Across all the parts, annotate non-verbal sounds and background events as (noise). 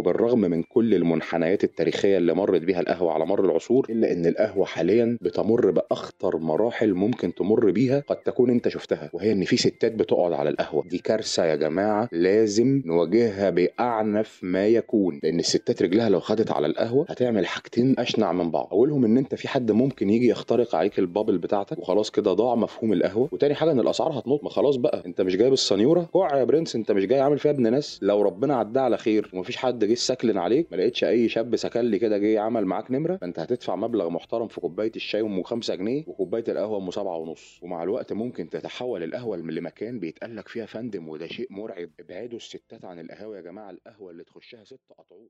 وبالرغم من كل المنحنيات التاريخية اللي مرت بيها القهوة على مر العصور إلا إن القهوة حاليا بتمر بأخطر مراحل ممكن تمر بيها قد تكون أنت شفتها وهي إن في ستات بتقعد على القهوة. دي كارثة يا جماعة لازم نواجهها بأعنف ما يكون لأن الستات رجلها لو خدت على القهوة هتعمل حاجتين أشنع من بعض. أولهم إن أنت في حد ممكن يجي يخترق عليك البابل بتاعتك وخلاص كده ضاع مفهوم القهوة. وتاني حاجة إن الأسعار هتنط ما خلاص بقى أنت مش جايب السنيوره كوع يا برنس أنت مش جاي عامل فيها ابن ناس. لو ربنا عدى على خير ومفيش حد جه سكلن عليك ما لقيتش أي شاب سكلي كده جه عمل معاك نمرة؟ فأنت هتدفع مبلغ محترم في كوباية الشاي أم 5 جنيه وكوباية القهوة أم 7 ونص. ومع الوقت ممكن تتحول القهوة لمكان بيتقال لك فيها فندم وده شيء مرعب. ابعدوا الستات عن القهاوي يا جماعة القهوة اللي تخشها ست قطعوها.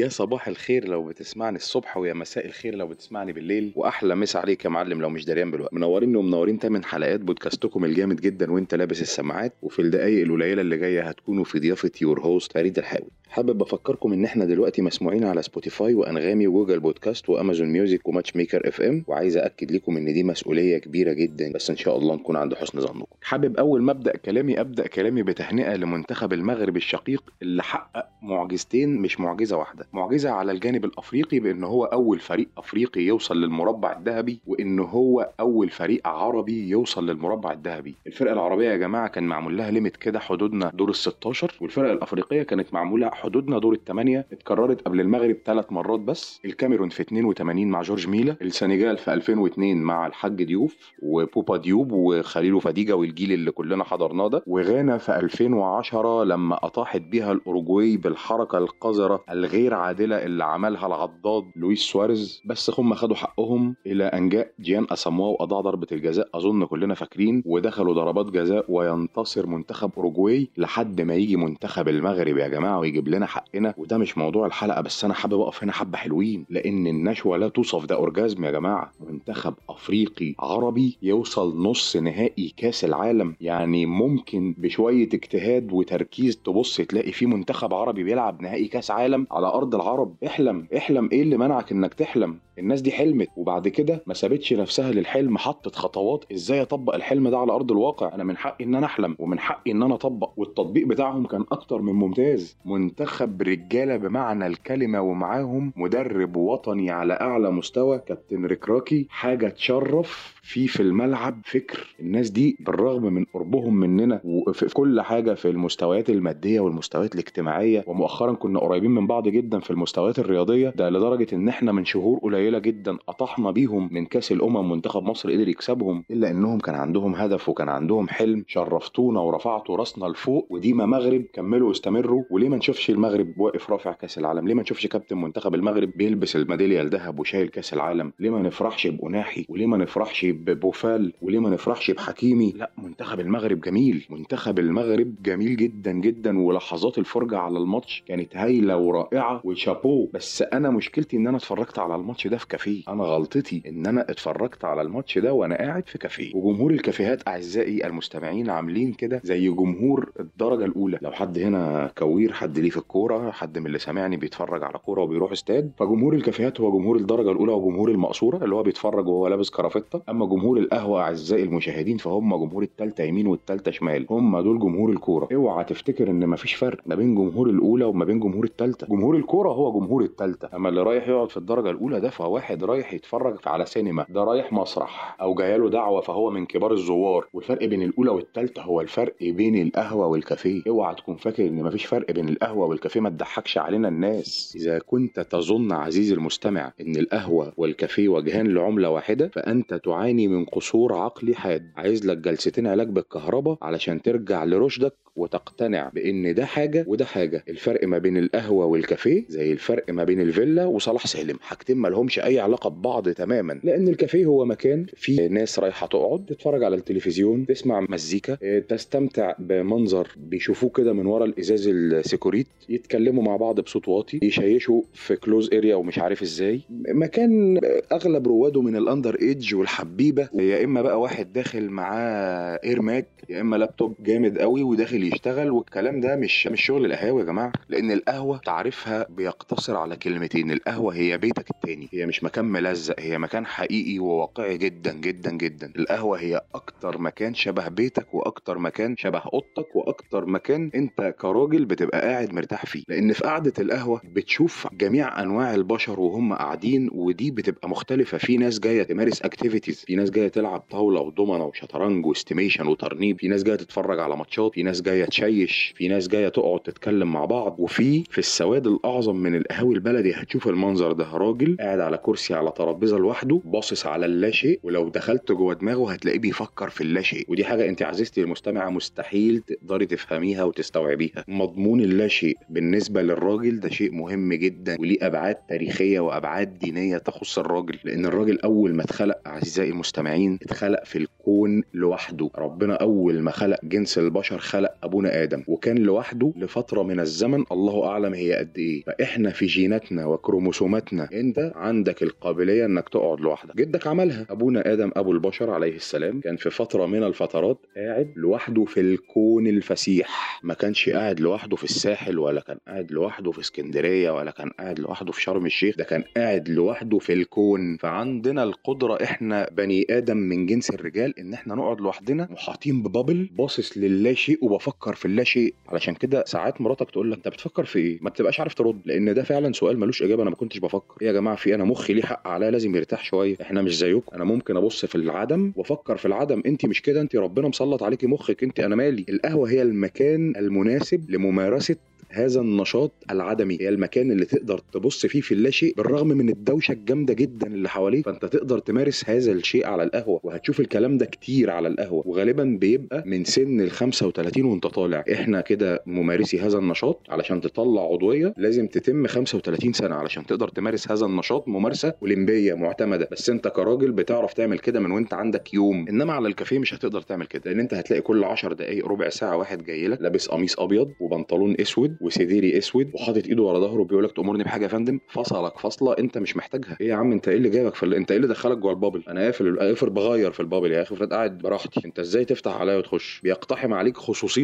يا صباح الخير لو بتسمعني الصبح ويا مساء الخير لو بتسمعني بالليل وأحلى مسا عليك يا معلم لو مش دريان بالوقت. منورين ومنورين تامن حلقات بودكاستكم الجامد جدا وأنت لابس السماعات وفي الدقايق القليلة اللي جاية هتكونوا في ضيافة your host فريد الحاوي. حابب أفكركم إن إحنا دلوقتي مسموعين على سبوتيفاي وأنغامي وجوجل بودكاست وأمازون ميوزك وماتش ميكر إف إم وعايز اكد لكم إن دي مسؤولية كبيرة جدا بس إن شاء الله نكون عند حسن ظنكم. حابب أول ما أبدأ كلامي أبدأ كلامي بتهنئة لمنتخب المغرب الشقيق اللي حقق معجزتين مش معجزة واحدة معجزة على الجانب الأفريقي بإن هو أول فريق أفريقي يوصل للمربع الذهبي وإن هو أول فريق عربي يوصل للمربع الذهبي. الفرقة العربية يا جماعة كان معمول لها limit كده حدودنا دور ال 16 والفرقة الأفريقية كانت معمولة حدودنا دور الثمانيه اتكررت قبل المغرب ثلاث مرات بس. الكاميرون في 82 مع جورج ميلا السنغال في 2002 مع الحاج ديوف وبوبا ديوب وخليلو فاديجا والجيل اللي كلنا حضرناه ده. وغانا في 2010 لما أطاحت بيها الأوروجواي بالحركة القذرة الغير عادلة اللي عملها العضاض لويس سواريز. بس هم خدوا حقهم إلى أن جاء جيان أسامواه وأضاع ضربة الجزاء. أظن كلنا فاكرين. ودخلوا ضربات جزاء وينتصر منتخب أوروجواي لحد ما يجي منتخب المغرب يا جماعة ويجيب لنا حقنا وده مش موضوع الحلقة بس أنا حابب أقف هنا حبة حلوين لأن النشوة لا توصف ده orgasm يا جماعة. منتخب أفريقي عربي يوصل نص نهائي كأس العالم يعني ممكن بشوية اجتهاد وتركيز تبص تلاقي في منتخب عربي بيلعب نهائي كأس عالم على أرض العرب. احلم احلم إيه اللي منعك إنك تحلم؟ الناس دي حلمت وبعد كده ما سابتش نفسها للحلم حطت خطوات إزاي أطبق الحلم ده على أرض الواقع. أنا من حقي إن أنا أحلم ومن حقي إن أنا أطبق والتطبيق بتاعهم كان أكتر من ممتاز. منتخب رجالة بمعنى الكلمة ومعاهم مدرب وطني على أعلى مستوى كابتن ركراكي حاجة تشرف. في في الملعب فكر. الناس دي بالرغم من قربهم مننا وفي كل حاجة في المستويات المادية والمستويات الاجتماعية ومؤخرا كنا قريبين من بعض جدا في المستويات الرياضية ده لدرجة إن إحنا من شهور قليلة جدا اطحنا بيهم من كأس الأمم منتخب مصر قدر يكسبهم إلا إنهم كان عندهم هدف وكان عندهم حلم. شرفتونا ورفعتوا راسنا لفوق وديما مغرب كملوا واستمروا. وليه ما نشوفش المغرب واقف رافع كأس العالم؟ ليه ما نشوفش كابتن منتخب المغرب بيلبس الميدالية الذهب وشايل كأس العالم؟ ليه ما نفرحش بأناحي؟ وليه ما نفرحش ببوفال وليه ما نفرحش بحكيمي؟ لا منتخب المغرب جميل. منتخب المغرب جميل جدا جدا ولحظات الفرجة على الماتش كانت هايلة ورائعة وشابو. بس أنا مشكلتي إن أنا اتفرجت على الماتش ده في كافيه. أنا غلطتي إن أنا اتفرجت على الماتش ده وأنا قاعد في كافيه. وجمهور الكافيهات أعزائي المستمعين عاملين كده زي جمهور الدرجة الأولى. لو حد هنا كوير حد ليه في الكورة حد من اللي سامعني بيتفرج على كورة وبيروح استاد. فجمهور الكافيهات هو جمهور الدرجة الأولى وجمهور المقصورة اللي هو بيتفرج وهو لابس كرافته. اما جمهور القهوة أعزائي المشاهدين فهم جمهور التالتة يمين والتالتة شمال. هم دول جمهور الكورة. اوعى تفتكر إن مفيش فرق ما بين جمهور الأولى وما بين جمهور التالتة. جمهور الكورة هو جمهور التالتة. أما اللي رايح يقعد في الدرجة الأولى ده فواحد رايح يتفرج على سينما. ده رايح مسرح. أو جايله دعوة فهو من كبار الزوار. والفرق بين الأولى والتالتة هو الفرق بين القهوة والكافيه. اوعى تكون فاكر إن مفيش فرق بين القهوة والكافيه. ما تضحكش علينا الناس. إذا كنت تظن عزيزي المستمع إن القهوة والكافيه وجهان لعملة واحدة فأنت تعاني من قصور عقلي حاد. عايز لك جلستين علاج بالكهرباء علشان ترجع لرشدك وتقتنع بإن ده حاجة وده حاجة. الفرق ما بين القهوة والكافيه زي الفرق ما بين الفيلا وصلاح سالم. حاجتين ما لهمش أي علاقة ببعض تماما. لأن الكافيه هو مكان فيه ناس رايحة تقعد تتفرج على التلفزيون تسمع مزيكا تستمتع بمنظر بيشوفوه كده من ورا الإزاز السيكوريت يتكلموا مع بعض بصوت واطي يشيشوا في closed area ومش عارف إزاي. مكان أغلب رواده من ال underage والحبيبة. يا إما بقى واحد داخل معاه Air Mac يا إما لابتوب جامد قوي وداخل يشتغل والكلام ده مش مش شغل القهاوي يا جماعة لأن القهوة تعريفها بيقتصر على كلمتين القهوة هي بيتك التاني هي مش مكان ملزق هي مكان حقيقي وواقعي جدا جدا جدا. القهوة هي أكتر مكان شبه بيتك وأكتر مكان شبه أوضتك وأكتر مكان أنت كراجل بتبقى قاعد مرتاح فيه. لأن في قعدة القهوة بتشوف جميع أنواع البشر وهم قاعدين ودي بتبقى مختلفة. في ناس جاية تمارس activities في ناس جاية تلعب طاولة ودومنه وشطرنج و estimation وترنيب في ناس جاية تتفرج على ماتشات في ناس جاية تشيش في ناس جاية تقعد تتكلم مع بعض وفي في السواد الأعظم من القهاوي البلدي هتشوف المنظر ده. راجل قاعد على كرسي على ترابيزة لوحده باصص على اللاشيء ولو دخلت جوه دماغه هتلاقيه بيفكر في اللاشيء. ودي حاجة انت عزيزتي المستمعة مستحيل تقدري تفهميها وتستوعبيها. مضمون اللاشيء بالنسبة للراجل ده شيء مهم جدا وليه أبعاد تاريخية وأبعاد دينية تخص الراجل. لأن الراجل أول ما اتخلق أعزائي المستمعين اتخلق في الكون لوحده. ربنا أول ما خلق جنس البشر خلق أبونا آدم وكان لوحده لفترة من الزمن الله أعلم هي قد إيه. فإحنا في جيناتنا وكروموسوماتنا أنت عندك القابلية إنك تقعد لوحدك. جدك عملها. أبونا آدم أبو البشر عليه السلام كان في فترة من الفترات قاعد لوحده في الكون الفسيح. ما كانش قاعد لوحده في الساحل ولا كان قاعد لوحده في اسكندرية ولا كان قاعد لوحده في شرم الشيخ. ده كان قاعد لوحده في الكون. فعندنا القدرة إحنا بني آدم من جنس الرجال إن إحنا نقعد لوحدنا محاطين ببابل باصص للا شيء وبفكر في اللا شيء. علشان كده ساعات مراتك تقول لك انت بتفكر في إيه؟ ما بتبقاش عارف ترد لأن ده فعلا سؤال ملوش إجابة. أنا ما كنتش بفكر. إيه يا جماعة؟ في أنا مخي ليه حق عليا؟ لازم يرتاح شوية. إحنا مش زيكم. أنا ممكن أبص في العدم وأفكر في العدم. انت مش كده؟ انت ربنا مسلط عليكي مخك. انت أنا مالي. القهوة هي المكان المناسب لممارسة هذا النشاط العدمي. هي المكان اللي تقدر تبص فيه في اللاشيء بالرغم من الدوشة الجامدة جدا اللي حواليك. فأنت تقدر تمارس هذا الشيء على القهوة. وهتشوف الكلام ده كتير على القهوة. وغالبا بيبقى من سن ال 35 وانت طالع. إحنا كده ممارسي هذا النشاط علشان تطلع عضوية لازم تتم 35 سنة علشان تقدر تمارس هذا النشاط ممارسة أولمبية معتمدة. بس انت كراجل بتعرف تعمل كده من وانت عندك يوم. انما على الكافيه مش هتقدر تعمل كده لأن انت هتلاقي كل 10 دقائق ربع ساعة واحد جاي لك لابس قميص أبيض وبنطلون أسود وسديري أسود وحاطط إيده ورا ظهره بيقول لك تأمرني بحاجة يا فندم؟ فصلك. فصلة انت مش محتاجها. إيه يا عم انت إيه اللي جابك في انت إيه اللي دخلك جوه البابل؟ أنا قافل قافل بغير في البابل يا أخي افرض قاعد براحتي. انت إزاي تفتح عليا وتخش؟ بيقتحم عليك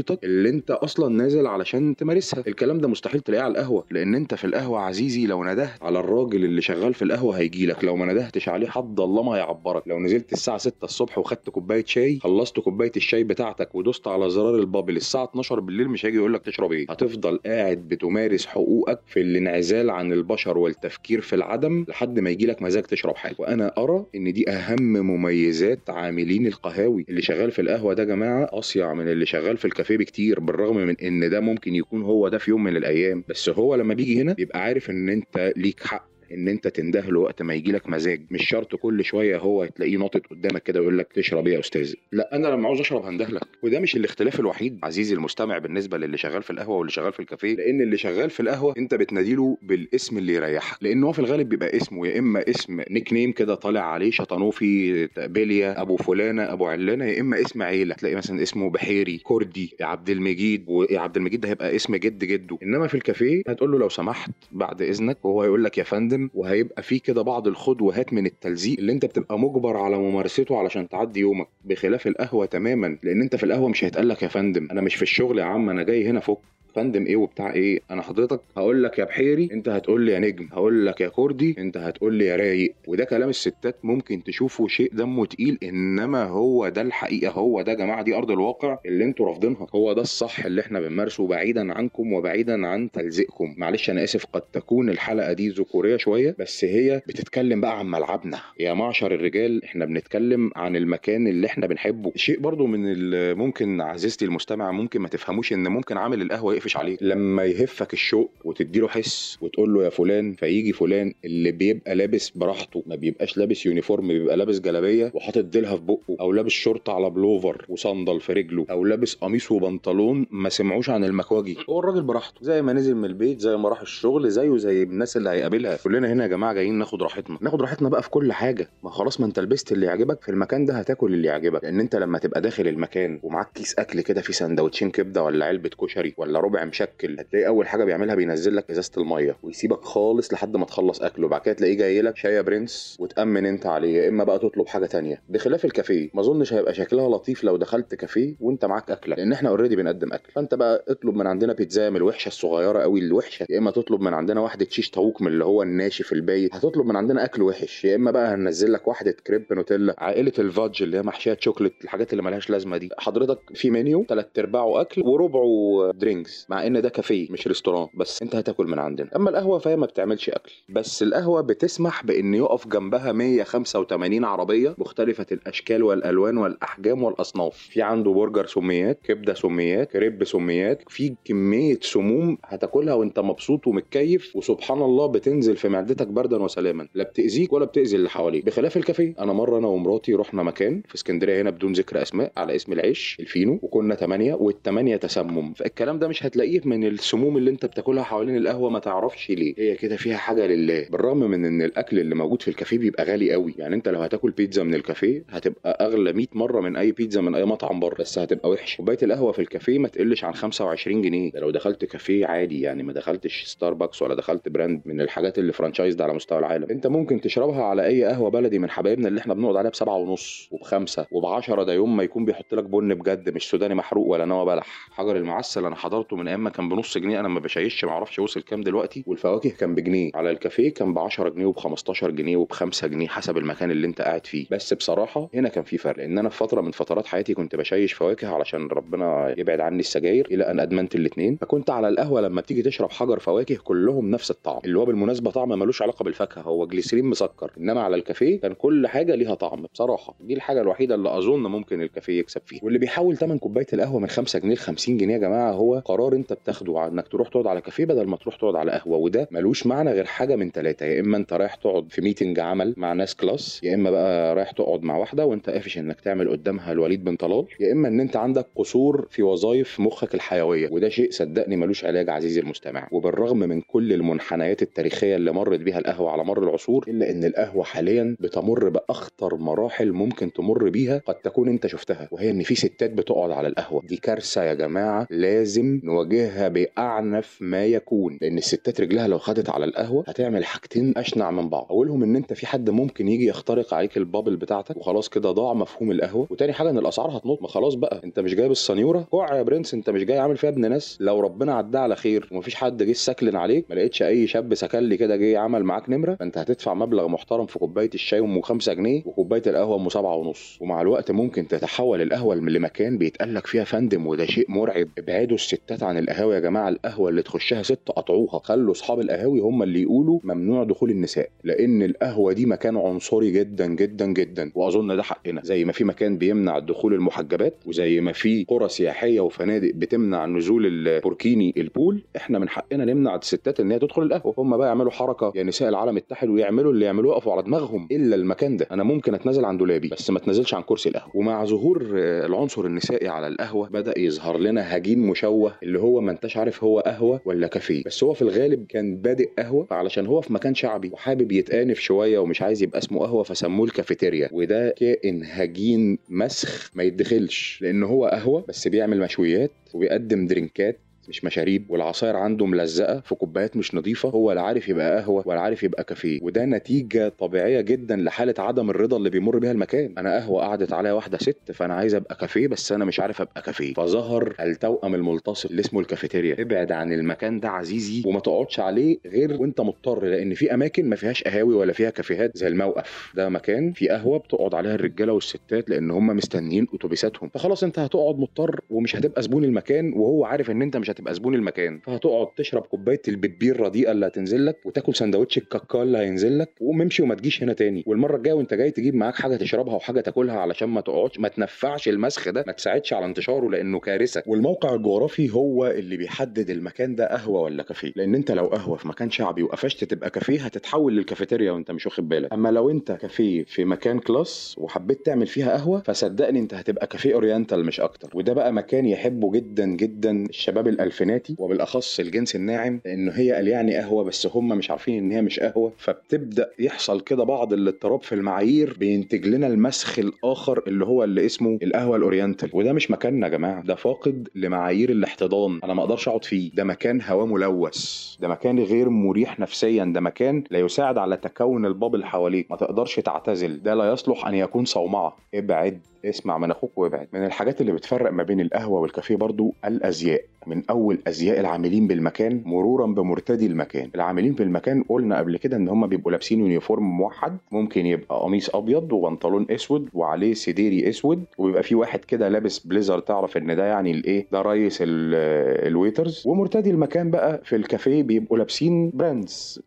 خصوصيتك اللي انت أصلا نازل علشان تمارسها. الكلام ده مستحيل تلاقيه على القهوة لأن انت في القهوة عزيزي لو ندهت على الراجل اللي شغال في القهوة هيجي لك. لو ما ندهتش عليه حد الله ما هيعبرك لو نزلت الساعة 6 الصبح وخدت كوباية شاي خلصت كوباية الشاي بتاعتك ودوست على زرار البابل الساعة 12 بالليل مش هيجي يقول لك تشرب إيه. هتفضل قاعد بتمارس حقوقك في الانعزال عن البشر والتفكير في العدم لحد ما يجي لك مزاج تشرب حاجة. وأنا أرى إن دي أهم مميزات عاملين القهاوي اللي شغال في القهوة ده يا جماعة. أصيع من اللي شغال في الكافيه بكتير بالرغم من إن ده ممكن يكون هو ده في يوم من الأيام. بس هو لما بيجي هنا بيبقى عارف إن أنت ليك حق. إن أنت تنده له وقت ما يجي لك مزاج مش شرط كل شوية هو تلاقيه ناطط قدامك كده ويقول لك تشرب إيه يا أستاذ؟ لا أنا لما عاوز أشرب هنده لك. وده مش الاختلاف الوحيد عزيزي المستمع بالنسبة للي شغال في القهوة واللي شغال في الكافيه لأن اللي شغال في القهوة أنت بتناديله بالاسم اللي يريحك. لأن هو في الغالب بيبقى اسمه يا إما اسم نيك نيم كده طالع عليه شطنوفي تقبيليا أبو فلانة أبو علانة يا إما اسم عيلة. تلاقي مثلا اسمه بحيري كردي عبد المجيد. وعبد المجيد ده هيبقى اسم جد جده. إنما في الكافيه هتقول له لو سمحت بعد إذنك وهو هيقول لك يا فندم وهيبقى في كده بعض الخد وهات من التلزيق اللي انت بتبقى مجبر على ممارسته علشان تعدي يومك. بخلاف القهوة تماما لأن انت في القهوة مش هيتقال لك يا فندم أنا مش في الشغل يا عم أنا جاي هنا فوق فندم إيه وبتاع إيه. أنا حضرتك هقول لك يا بحيري انت هتقول لي يا نجم. هقول لك يا كردي انت هتقول لي يا رايق. وده كلام الستات ممكن تشوفه شيء دمه تقيل انما هو ده الحقيقة. هو ده يا جماعة دي أرض الواقع اللي أنتوا رافضينها. هو ده الصح اللي إحنا بنمارسه بعيدا عنكم وبعيدا عن تلزيقكم. معلش أنا آسف قد تكون الحلقة دي ذكورية شوية بس هي بتتكلم بقى عن ملعبنا. يا معشر الرجال إحنا بنتكلم عن المكان اللي إحنا بنحبه. شيء برضو من ممكن عزيزتي المستمع ممكن ما تفهموش إن ممكن عامل القهوة يقفش عليك. لما يهفك الشوق وتديله حس وتقول له يا فلان فيجي فلان اللي بيبقى لابس براحته ما بيبقاش لابس uniform بيبقى لابس جلابية وحاطط ديلها في بقه أو لابس شورت على بلوفر وصندل في رجله أو لابس قميص وبنطلون ما سمعوش عن المكواجي. هو الراجل براحته. زي ما نزل من البيت زي ما راح الشغل زيه زي الناس اللي هيقابلها. كلنا هنا يا جماعة جايين ناخد راحتنا. ناخد راحتنا بقى في كل حاجة. ما خلاص ما انت لبست اللي يعجبك في المكان ده هتاكل اللي يعجبك. لأن انت لما تبقى داخل المكان ومعاك كيس أكل كده فيه سندوتشين كبدة ولا علبة كشري ولا ربع مشكل هتلاقي أول حاجة بيعملها بينزل لك إزازة المية ويسيبك خالص لحد ما تخلص اكله وبعد كده تلاقيه جاي لك شاي يا برنس وتأمن أنت عليه يا إما بقى تطلب حاجة تانية. بخلاف الكافيه ما أظنش هيبقى شكلها لطيف لو دخلت كافيه وأنت معاك أكلة لأن إحنا already بنقدم أكل. فأنت بقى اطلب من عندنا بيتزا من الوحشة الصغيرة قوي الوحشة يا إما تطلب من عندنا واحدة شيش طاووق من اللي هو الناشف البايت هتطلب من عندنا أكل وحش يا إما بقى هننزل لك واحدة كريب نوتيلا عاملة الفادج اللي هي محشية شوكليت الحاجات اللي ملهاش لازمة دي. حضرتك في منيو ثلاث أرباعه أكل وربعه drinks مع إن ده كافيه مش restaurant بس أنت هتاكل من عندنا. أما القهوة فهي ما بتعملش أكل. بس القهوة بتسمح بإن يقف جنبها 185 عربية مختلفة الأشكال والألوان والأحجام والأصناف. في عنده برجر سميات كبدة سميات كريب سميات. في كمية سموم هتاكلها وأنت مبسوط ومتكيف. وسبحان الله بتنزل في معدتك بردا وسلاما. لا بتأذيك ولا بتأذي اللي حواليك. بخلاف الكافيه أنا مرة أنا ومراتي رحنا مكان في اسكندرية هنا بدون ذكر أسماء على اسم العيش الفينو وكنا ثمانيه والثمانيه تسمم. فالكلام ده مش هتلاقيه من السموم اللي انت بتاكلها حوالين القهوة ما تعرفش ليه. هي كده فيها حاجة لله. بالرغم من إن الأكل اللي موجود في الكافيه بيبقى غالي قوي. يعني انت لو هتاكل بيتزا من الكافيه هتبقى أغلى 100 مرة من أي بيتزا من أي مطعم بره. بس هتبقى وحشة. كوبايه القهوة في الكافيه ما تقلش عن 25 جنيه. ده لو دخلت كافيه عادي. يعني ما دخلتش ستاربكس ولا دخلت brand من الحاجات اللي franchised على مستوى العالم. انت ممكن تشربها على أي قهوة بلدي من حبايبنا اللي إحنا بنقعد عليها بسبعة ونص وبخمسة وبعشرة. ده يوم ما يكون بيحط لك بن بجد. مش سوداني محروق ولا نوى بلح. حجر المعسل أنا حضرته من أيام ما كان بنص جنيه أنا ما بشيش ما أعرفش وصل كام دلوقتي. والفواكه كان بجنيه. على الكافيه كان ب 10 جنيه وب 15 جنيه وب 5 جنيه حسب المكان اللي أنت قاعد فيه. بس بصراحة هنا كان في فرق لأن أنا في فترة من فترات حياتي كنت بشيش فواكه علشان ربنا يبعد عني السجاير إلى أن أدمنت الاثنين فكنت على القهوة لما تيجي تشرب حجر فواكه كلهم نفس الطعم. اللي هو بالمناسبة طعم ملوش علاقة بالفاكهة هو جليسرين مسكر. إنما على الكافيه كان كل حاجة ليها طعم بصراحة. دي الحاجة الوحيدة اللي أظن ممكن الكافيه يكسب فيها. واللي بيحول ثمن كوباية القهوة من 5 جنيه ل 50 جنيه يا جماعة هو قرار انت بتاخده على انك تروح تقعد على كافيه بدل ما تروح تقعد على قهوة. وده ملوش معنى غير حاجة من ثلاثة يا إما أنت رايح تقعد في meeting عمل مع ناس class يا إما بقى رايح تقعد مع واحدة وأنت قافش إنك تعمل قدامها الوليد بن طلال يا إما إن أنت عندك قصور في وظائف مخك الحيوية. وده شيء صدقني ملوش علاج عزيزي المستمع. وبالرغم من كل المنحنيات التاريخية اللي مرت بيها القهوة على مر العصور إلا إن القهوة حاليا بتمر بأخطر مراحل ممكن تمر بيها قد تكون أنت شفتها وهي إن في ستات بتقعد على القهوة. دي كارثة يا جماعة لازم نواجهها بأعنف ما يكون. لأن الستات رجلها لو خدت على القهوة هتعمل حاجتين أشنع من بعض. أولهم إن أنت في حد ممكن يجي يخترق عليك البابل بتاعتك وخلاص كده ضاع مفهوم القهوة. وتاني حاجة إن الأسعار هتنط. ما خلاص بقى أنت مش جايب السنيوره كوع يا برنس أنت مش جاي عامل فيها ابن ناس. لو ربنا عداه على خير ومفيش حد جه سكلن عليك ما لقيتش أي شاب سكلي كده جه عمل معاك نمرة فأنت هتدفع مبلغ محترم في كوباية الشاي أم 5 جنيه وكوباية القهوة أم 7 ونص. ومع الوقت ممكن تتحول القهوة لمكان بيتقال لك فيها فندم وده شيء مرعب. ابعدوا الستات عن القهاوي يا جماعة القهوة اللي تخشها ست قطعوها خلوا أصحاب القهاوي هم اللي يقولوا ممنوع دخول النساء لأن القهوة دي مكان عنصري جدا جدا جدا. وأظن ده حقنا. زي ما في مكان بيمنع دخول المحجبات وزي ما في قرى سياحية وفنادق بتمنع نزول البوركيني ال pool إحنا من حقنا نمنع الستات إن هي تدخل القهوة. هم بقى يعملوا حركة يا نساء العالم اتحد ويعملوا اللي يعملوه يقفوا على دماغهم. إلا المكان ده. أنا ممكن أتنازل عن دولابي بس ما اتنازلش عن كرسي القهوة. ومع ظهور العنصر النسائي على القهوة بدأ يظهر لنا هجين مشوه اللي هو ما انتش عارف هو قهوة ولا كافيه. بس هو في الغالب كان بادئ قهوة علشان هو في مكان شعبي وحابب يتآنف شوية ومش عايز يبقى اسمه قهوة فسموه الكافيتيريا. وده كائن هجين مسخ ما يتدخلش لأن هو قهوة بس بيعمل مشويات وبيقدم درينكات مش مشاريب والعصاير عنده ملزقه في كوبايات مش نظيفة هو لا عارف يبقى قهوة ولا عارف يبقى كافيه. وده نتيجة طبيعية جدا لحالة عدم الرضا اللي بيمر بيها المكان. أنا قهوة قعدت عليا واحدة ست فأنا عايز أبقى كافيه بس أنا مش عارف أبقى كافيه. فظهر التوأم الملتصق اللي اسمه الكافيتيريا. ابعد عن المكان ده عزيزي وما تقعدش عليه غير وأنت مضطر لأن في أماكن ما فيهاش قهاوي ولا فيها كافيهات زي الموقف. ده مكان في قهوة بتقعد عليها الرجالة والستات لأن هم مستنيين أتوبيساتهم. فخلاص أنت هتقعد مضطر ومش هتبقى زبون المكان وهو عارف إن أنت مش هتبقى زبون المكان. فهتقعد تشرب كوباية البتبير الرديئه اللي هتنزل لك وتاكل سندوتش الكاكا اللي هينزل لك وقوم امشي وما تجيش هنا تاني. والمرة الجاية وانت جاي تجيب معاك حاجة تشربها وحاجة تاكلها علشان ما تقعدش ما تنفعش المسخ ده ما تساعدش على انتشاره لأنه كارثة. والموقع الجغرافي هو اللي بيحدد المكان ده قهوة ولا كافيه. لأن انت لو قهوة في مكان شعبي وقفشت تبقى كافيه هتتحول للكافيتيريا وانت مش واخد بالك. أما لو انت كافيه في مكان class وحبيت تعمل فيها قهوة فصدقني انت هتبقى كافيه oriental مش أكتر. وده بقى مكان يحبه جدا جدا الشباب الفيناتي وبالأخص الجنس الناعم لأنه هي قال يعني قهوة بس هم مش عارفين إن هي مش قهوة. فبتبدأ يحصل كده بعض الاضطراب في المعايير بينتج لنا المسخ الآخر اللي هو اللي اسمه القهوة ال oriental. وده مش مكاننا يا جماعة ده فاقد لمعايير الاحتضان. أنا ما أقدرش أقعد فيه. ده مكان هواه ملوث. ده مكان غير مريح نفسيا. ده مكان لا يساعد على تكون ال bubble حواليك. ما تقدرش تعتزل. ده لا يصلح أن يكون صومعة. ابعد اسمع من أخوك وابعد. من الحاجات اللي بتفرق ما بين القهوة والكافيه برضو الأزياء. من أول أزياء العاملين بالمكان مرورا بمرتدي المكان. العاملين في المكان قلنا قبل كده إن هم بيبقوا لابسين uniform موحد ممكن يبقى قميص أبيض وبنطلون أسود وعليه سديري أسود ويبقى في واحد كده لابس بليزر تعرف إن ده يعني الإيه؟ ده رئيس ال waiters. ومرتدي المكان بقى في الكافيه بيبقوا لابسين brands.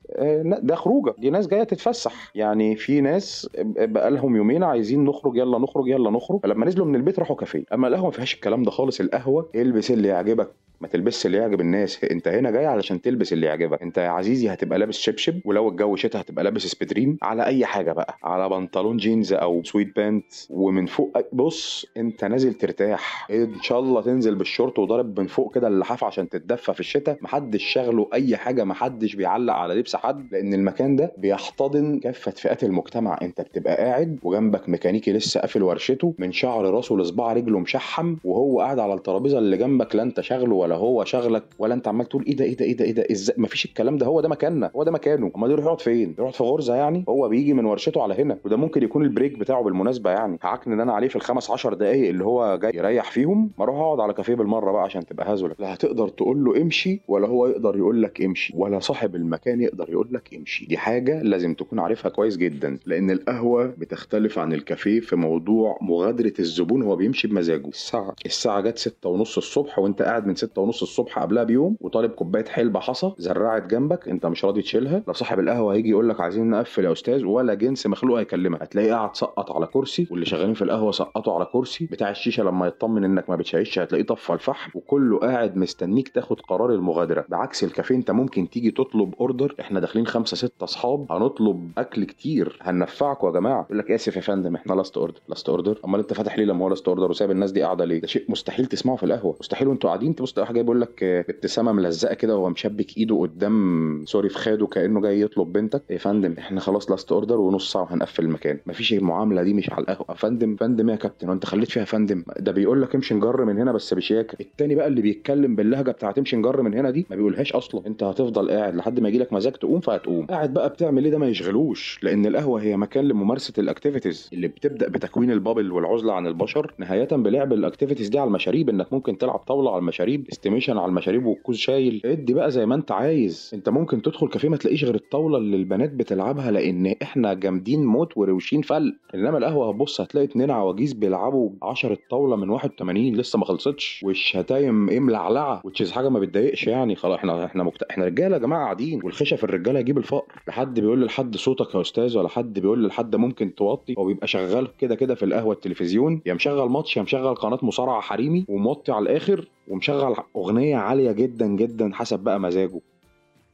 ده خروجة. دي ناس جاية تتفسح. يعني في ناس بقى لهم يومين عايزين نخرج يلا نخرج يلا نخرج. فلما نزلوا من البيت راحوا كافيه. أما القهوة ما فيهاش الكلام ده خالص. القهوة البس اللي يعجبك. ما تلبسش اللي يعجب الناس. (laughs) انت هنا جاي علشان تلبس اللي يعجبك. انت يا عزيزي هتبقى لابس شبشب ولو الجو شتاء هتبقى لابس سويترين على أي حاجة بقى. على بنطلون جينز أو sweat pant. ومن فوق بص انت نازل ترتاح. إن شاء الله تنزل بالشورت وضارب من فوق كده اللحاف عشان تتدفى في الشتاء. محدش شغله أي حاجة محدش بيعلق على لبس حد. لأن المكان ده بيحتضن كافة فئات المجتمع. انت بتبقى قاعد وجنبك ميكانيكي لسه قافل ورشته. من شعر راسه لصباع رجله مشحم وهو قاعد على الترابيزة اللي جنبك لا انت شغله ولا هو شغلك ولا انت عمال تقول إيه ده إيه ده إيه ده إيه ده إزاي؟ مفيش الكلام ده هو ده مكاننا هو ده مكانه. امال يروح يقعد فين؟ يقعد في غرزة يعني؟ هو بيجي من ورشته على هنا وده ممكن يكون البريك بتاعه بالمناسبة يعني. هعكن إن أنا عليه في الخمس عشر دقايق اللي هو جاي يريح فيهم ما أروح أقعد على كافيه بالمرة بقى عشان تبقى هزله لا هتقدر تقول له امشي ولا هو يقدر يقول لك امشي ولا صاحب المكان يقدر يقول لك امشي. دي حاجة لازم تكون عارفها كويس جدا لأن القهوة بتختلف عن الكافيه في موضوع مغادرة الزبون هو بيمشي بمزاجه. الساعة الساعة جت 6 ونص الصبح وأنت قاعد من 6 ونص الصبح قبلها بيوم وطالب كوباية حلبة حصى زرعت جنبك انت مش راضي تشيلها؟ لا صاحب القهوة هيجي يقول لك عايزين نقفل يا أستاذ ولا جنس مخلوق هيكلمك. هتلاقيه قاعد سقط على كرسي واللي شغالين في القهوة سقطوا على كرسي. بتاع الشيشة لما يطمن انك ما بتشيش هتلاقيه طفى الفحم وكله قاعد مستنيك تاخد قرار المغادرة. بعكس الكافيه انت ممكن تيجي تطلب order إحنا داخلين خمسة ستة أصحاب هنطلب أكل كتير هننفعكم يا جماعة. يقول لك آسف يا فندم إحنا last order last order أمال انت فاتح ليه لما هو last order وسايب الناس دي قاعدة ليه؟ ده شيء مستحيل تسمعه في القهوة. مستحيل وانتوا قاعدين واحد جاي بيقول لك ابتسامة ملزقة كده وهو مشبك ايده قدام sorry فخاده كأنه جاي يطلب بنتك. يا فندم إحنا خلاص last order ونص ساعة وهنقفل المكان. مفيش المعاملة دي مش على القهوة. يا فندم فندم يا كابتن وانت خليت فيها فندم؟ ده بيقول لك امشي نجر من هنا بس بشياكه التاني بقى اللي بيتكلم باللهجة بتاعت امشي نجر من هنا دي ما بيقولهاش أصلا. انت هتفضل قاعد لحد ما يجي لك مزاج تقوم فهتقوم. قاعد بقى بتعمل إيه ده ما يشغلوش لأن القهوة هي مكان لممارسة ال activities اللي بتبدأ بتكوين ال bubble والعزلة عن البشر نهاية بلعب ال activities دي على المشاريب إنك ممكن تلعب طاولة على المشاريب. estimation على المشاريب والكوز شايل. ادي بقى زي ما انت عايز. انت ممكن تدخل كافيه ما تلاقيش غير الطاولة اللي البنات بتلعبها لأن إحنا جامدين موت وروشين فل. إنما القهوة هتبص هتلاقي اتنين عواجيز بيلعبوا 10 طاوله من 81 لسه ما خلصتش. والشتايم إيه ملعلعة وتشيز حاجة ما بتضايقش يعني. خلاص إحنا إحنا مكت... إحنا رجالة يا جماعة قاعدين. والخشة في الرجالة يجيب الفقر. لحد بيقول لحد صوتك يا أستاذ ولا حد بيقول لحد ممكن توطي. هو بيبقى شغال كده كده في القهوة التلفزيون. يا مشغل ماتش يا مشغل قناة مصارعة حريمي وموطي على الآخر ومشغل أغنية عالية جدا جدا حسب بقى مزاجه.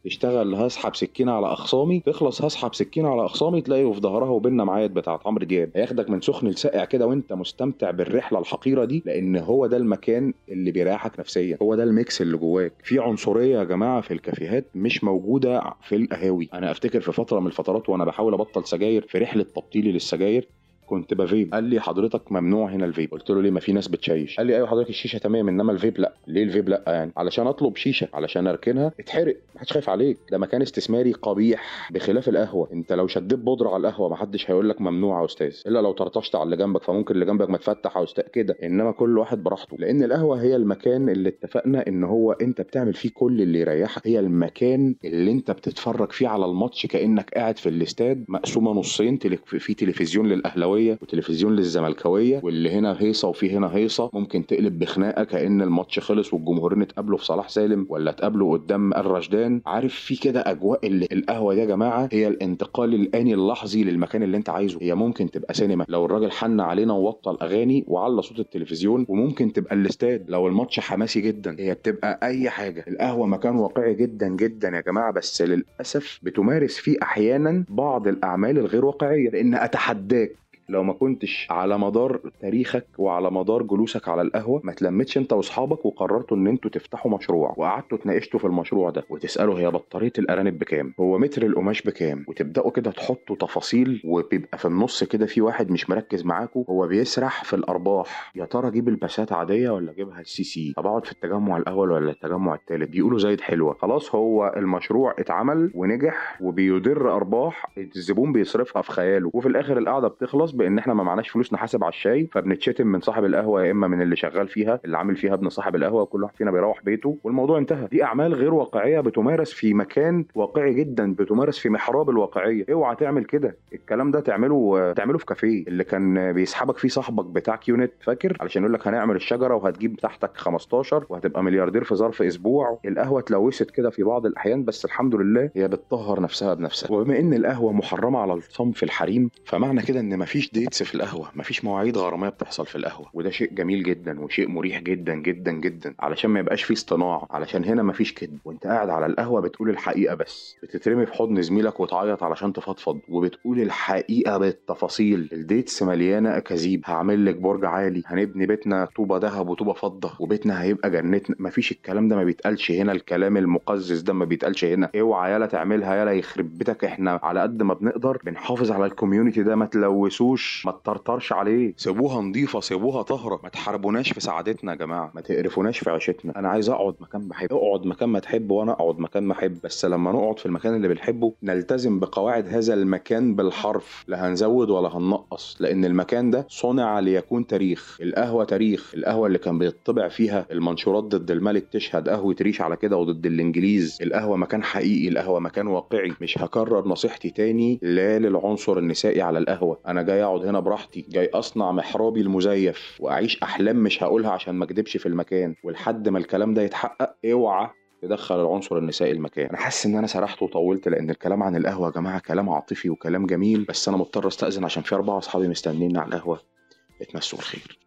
تشتغل هسحب سكينة على أخصامي تخلص هسحب سكينة على أخصامي تلاقيه في ظهرها وبيننا معايد بتاعت عمرو دياب. هياخدك من سخن لساقع كده وانت مستمتع بالرحلة الحقيرة دي لأن هو ده المكان اللي بيريحك نفسيا. هو ده الميكس اللي جواك. في عنصرية يا جماعة في الكافيهات مش موجودة في القهاوي. أنا أفتكر في فترة من الفترات وأنا بحاول أبطل سجاير في رحلة تبطيلي للسجاير كنت بفيب. قال لي حضرتك ممنوع هنا الفيب. قلت له ليه ما في ناس بتشيش؟ قال لي أيوه حضرتك الشيشة تمام إنما الفيب لأ. ليه الفيب لأ يعني؟ علشان أطلب شيشة علشان أركنها. اتحرق محدش خايف عليك. ده مكان استثماري قبيح بخلاف القهوة. أنت لو شديت بودرة على القهوة محدش هيقول لك ممنوع يا أستاذ إلا لو طرطشت على اللي جنبك فممكن اللي جنبك ما تفتح يا أستاذ كده. إنما كل واحد براحته لأن القهوة هي المكان اللي اتفقنا إن هو أنت بتعمل فيه كل اللي يريحك. هي المكان اللي أنت بتتفرج فيه على الماتش كأنك قاعد في الاستاد مقسومة نصين في تلفزيون للأهلاوية وتلفزيون للزملكاوية واللي هنا هيصة وفي هنا هيصة. ممكن تقلب بخناقة كأن الماتش خلص والجمهورين اتقابلوا في صلاح سالم ولا اتقابلوا قدام الرشدان. عارف في كده أجواء اللي القهوة دي يا جماعة؟ هي الانتقال الآني اللحظي للمكان اللي أنت عايزه. هي ممكن تبقى سينما لو الراجل حن علينا ووطى الاغاني وعلى صوت التلفزيون وممكن تبقى الاستاد لو الماتش حماسي جدا. هي بتبقى أي حاجة. القهوة مكان واقعي جدا جدا يا جماعة بس للأسف بتمارس فيه أحيانا بعض الأعمال الغير واقعية. لأن أتحداك لو ما كنتش على مدار تاريخك وعلى مدار جلوسك على القهوة ما تلمتش انت واصحابك وقررتوا ان أنتوا تفتحوا مشروع وقعدتوا تناقشتوا في المشروع ده وتسألوا هي بطارية الأرانب بكام؟ هو متر القماش بكام؟ وتبدأوا كده تحطوا تفاصيل وبيبقى في النص كده في واحد مش مركز معاكم هو بيسرح في الأرباح. يا ترى أجيب الباسات عادية ولا أجيبها ال CC؟ طب أقعد في التجمع الأول ولا التجمع الثالث بيقولوا زايد حلوة. خلاص هو المشروع اتعمل ونجح وبيدر أرباح الزبون بيصرفها في خياله وفي الآخر القعدة بتخلص بان إحنا ما معناش فلوس نحاسب على الشاي فبنتشتم من صاحب القهوة يا إما من اللي شغال فيها اللي عامل فيها ابن صاحب القهوة وكل واحد فينا بيروح بيته والموضوع انتهى. دي أعمال غير واقعية بتمارس في مكان واقعي جدا بتمارس في محراب الواقعية. اوعى تعمل كده. الكلام ده تعمله تعمله في كافيه. اللي كان بيسحبك فيه صاحبك بتاع QNET فاكر؟ علشان يقول لك هنعمل الشجرة وهتجيب تحتك 15 وهتبقى ملياردير في ظرف أسبوع. القهوة اتلوثت كده في بعض الأحيان بس الحمد لله هي بتطهر نفسها بنفسها. وبما إن القهوة محرمة على الصنف الحريم فمعنى كده إن مفيش dates في القهوة مفيش مواعيد غرامية بتحصل في القهوة وده شيء جميل جدا وشيء مريح جدا جدا جدا علشان ما يبقاش فيه اصطناع علشان هنا مفيش كذب وانت قاعد على القهوة بتقول الحقيقة بتترمي في حضن زميلك وتعيط علشان تفضفض وبتقول الحقيقة بالتفاصيل ال dates مليانة اكاذيب هعمل لك برج عالي هنبني بيتنا طوبة ذهب وطوبة فضة وبيتنا هيبقى جنتنا مفيش الكلام ده ما بيتقالش هنا الكلام المقزز ده ما بيتقالش هنا اوعى يالا تعملها يالا يخرب بيتك إحنا على قد ما بنقدر بنحافظ على ال community ده ما تلوثوش. ما تطرطرش عليه. سيبوها نظيفة سيبوها طهره ما تحاربوناش في سعادتنا يا جماعة. ما تقرفوناش في عيشتنا. أنا عايز أقعد مكان بحب أقعد مكان ما تحب وأنا أقعد مكان ما أحب. بس لما نقعد في المكان اللي بنحبه نلتزم بقواعد هذا المكان بالحرف. لا هنزود ولا هننقص لأن المكان ده صنع ليكون تاريخ. القهوة تاريخ. القهوة اللي كان بيطبع فيها المنشورات ضد الملك تشهد قهوة ريش على كده وضد الإنجليز. القهوة مكان حقيقي. القهوة مكان واقعي. مش هكرر نصيحتي تاني لا للعنصر النسائي على القهوة. أنا جاي اقعد هنا براحتي جاي أصنع محرابي المزيف وأعيش أحلام مش هقولها عشان ما أكدبش في المكان. ولحد ما الكلام ده يتحقق اوعى تدخل العنصر النسائي المكان. أنا حاسس إن أنا سرحت وطولت لأن الكلام عن القهوة يا جماعة كلام عاطفي وكلام جميل بس أنا مضطر أستأذن عشان في أربعة أصحابي مستنيني على القهوة. اتمسوا الخير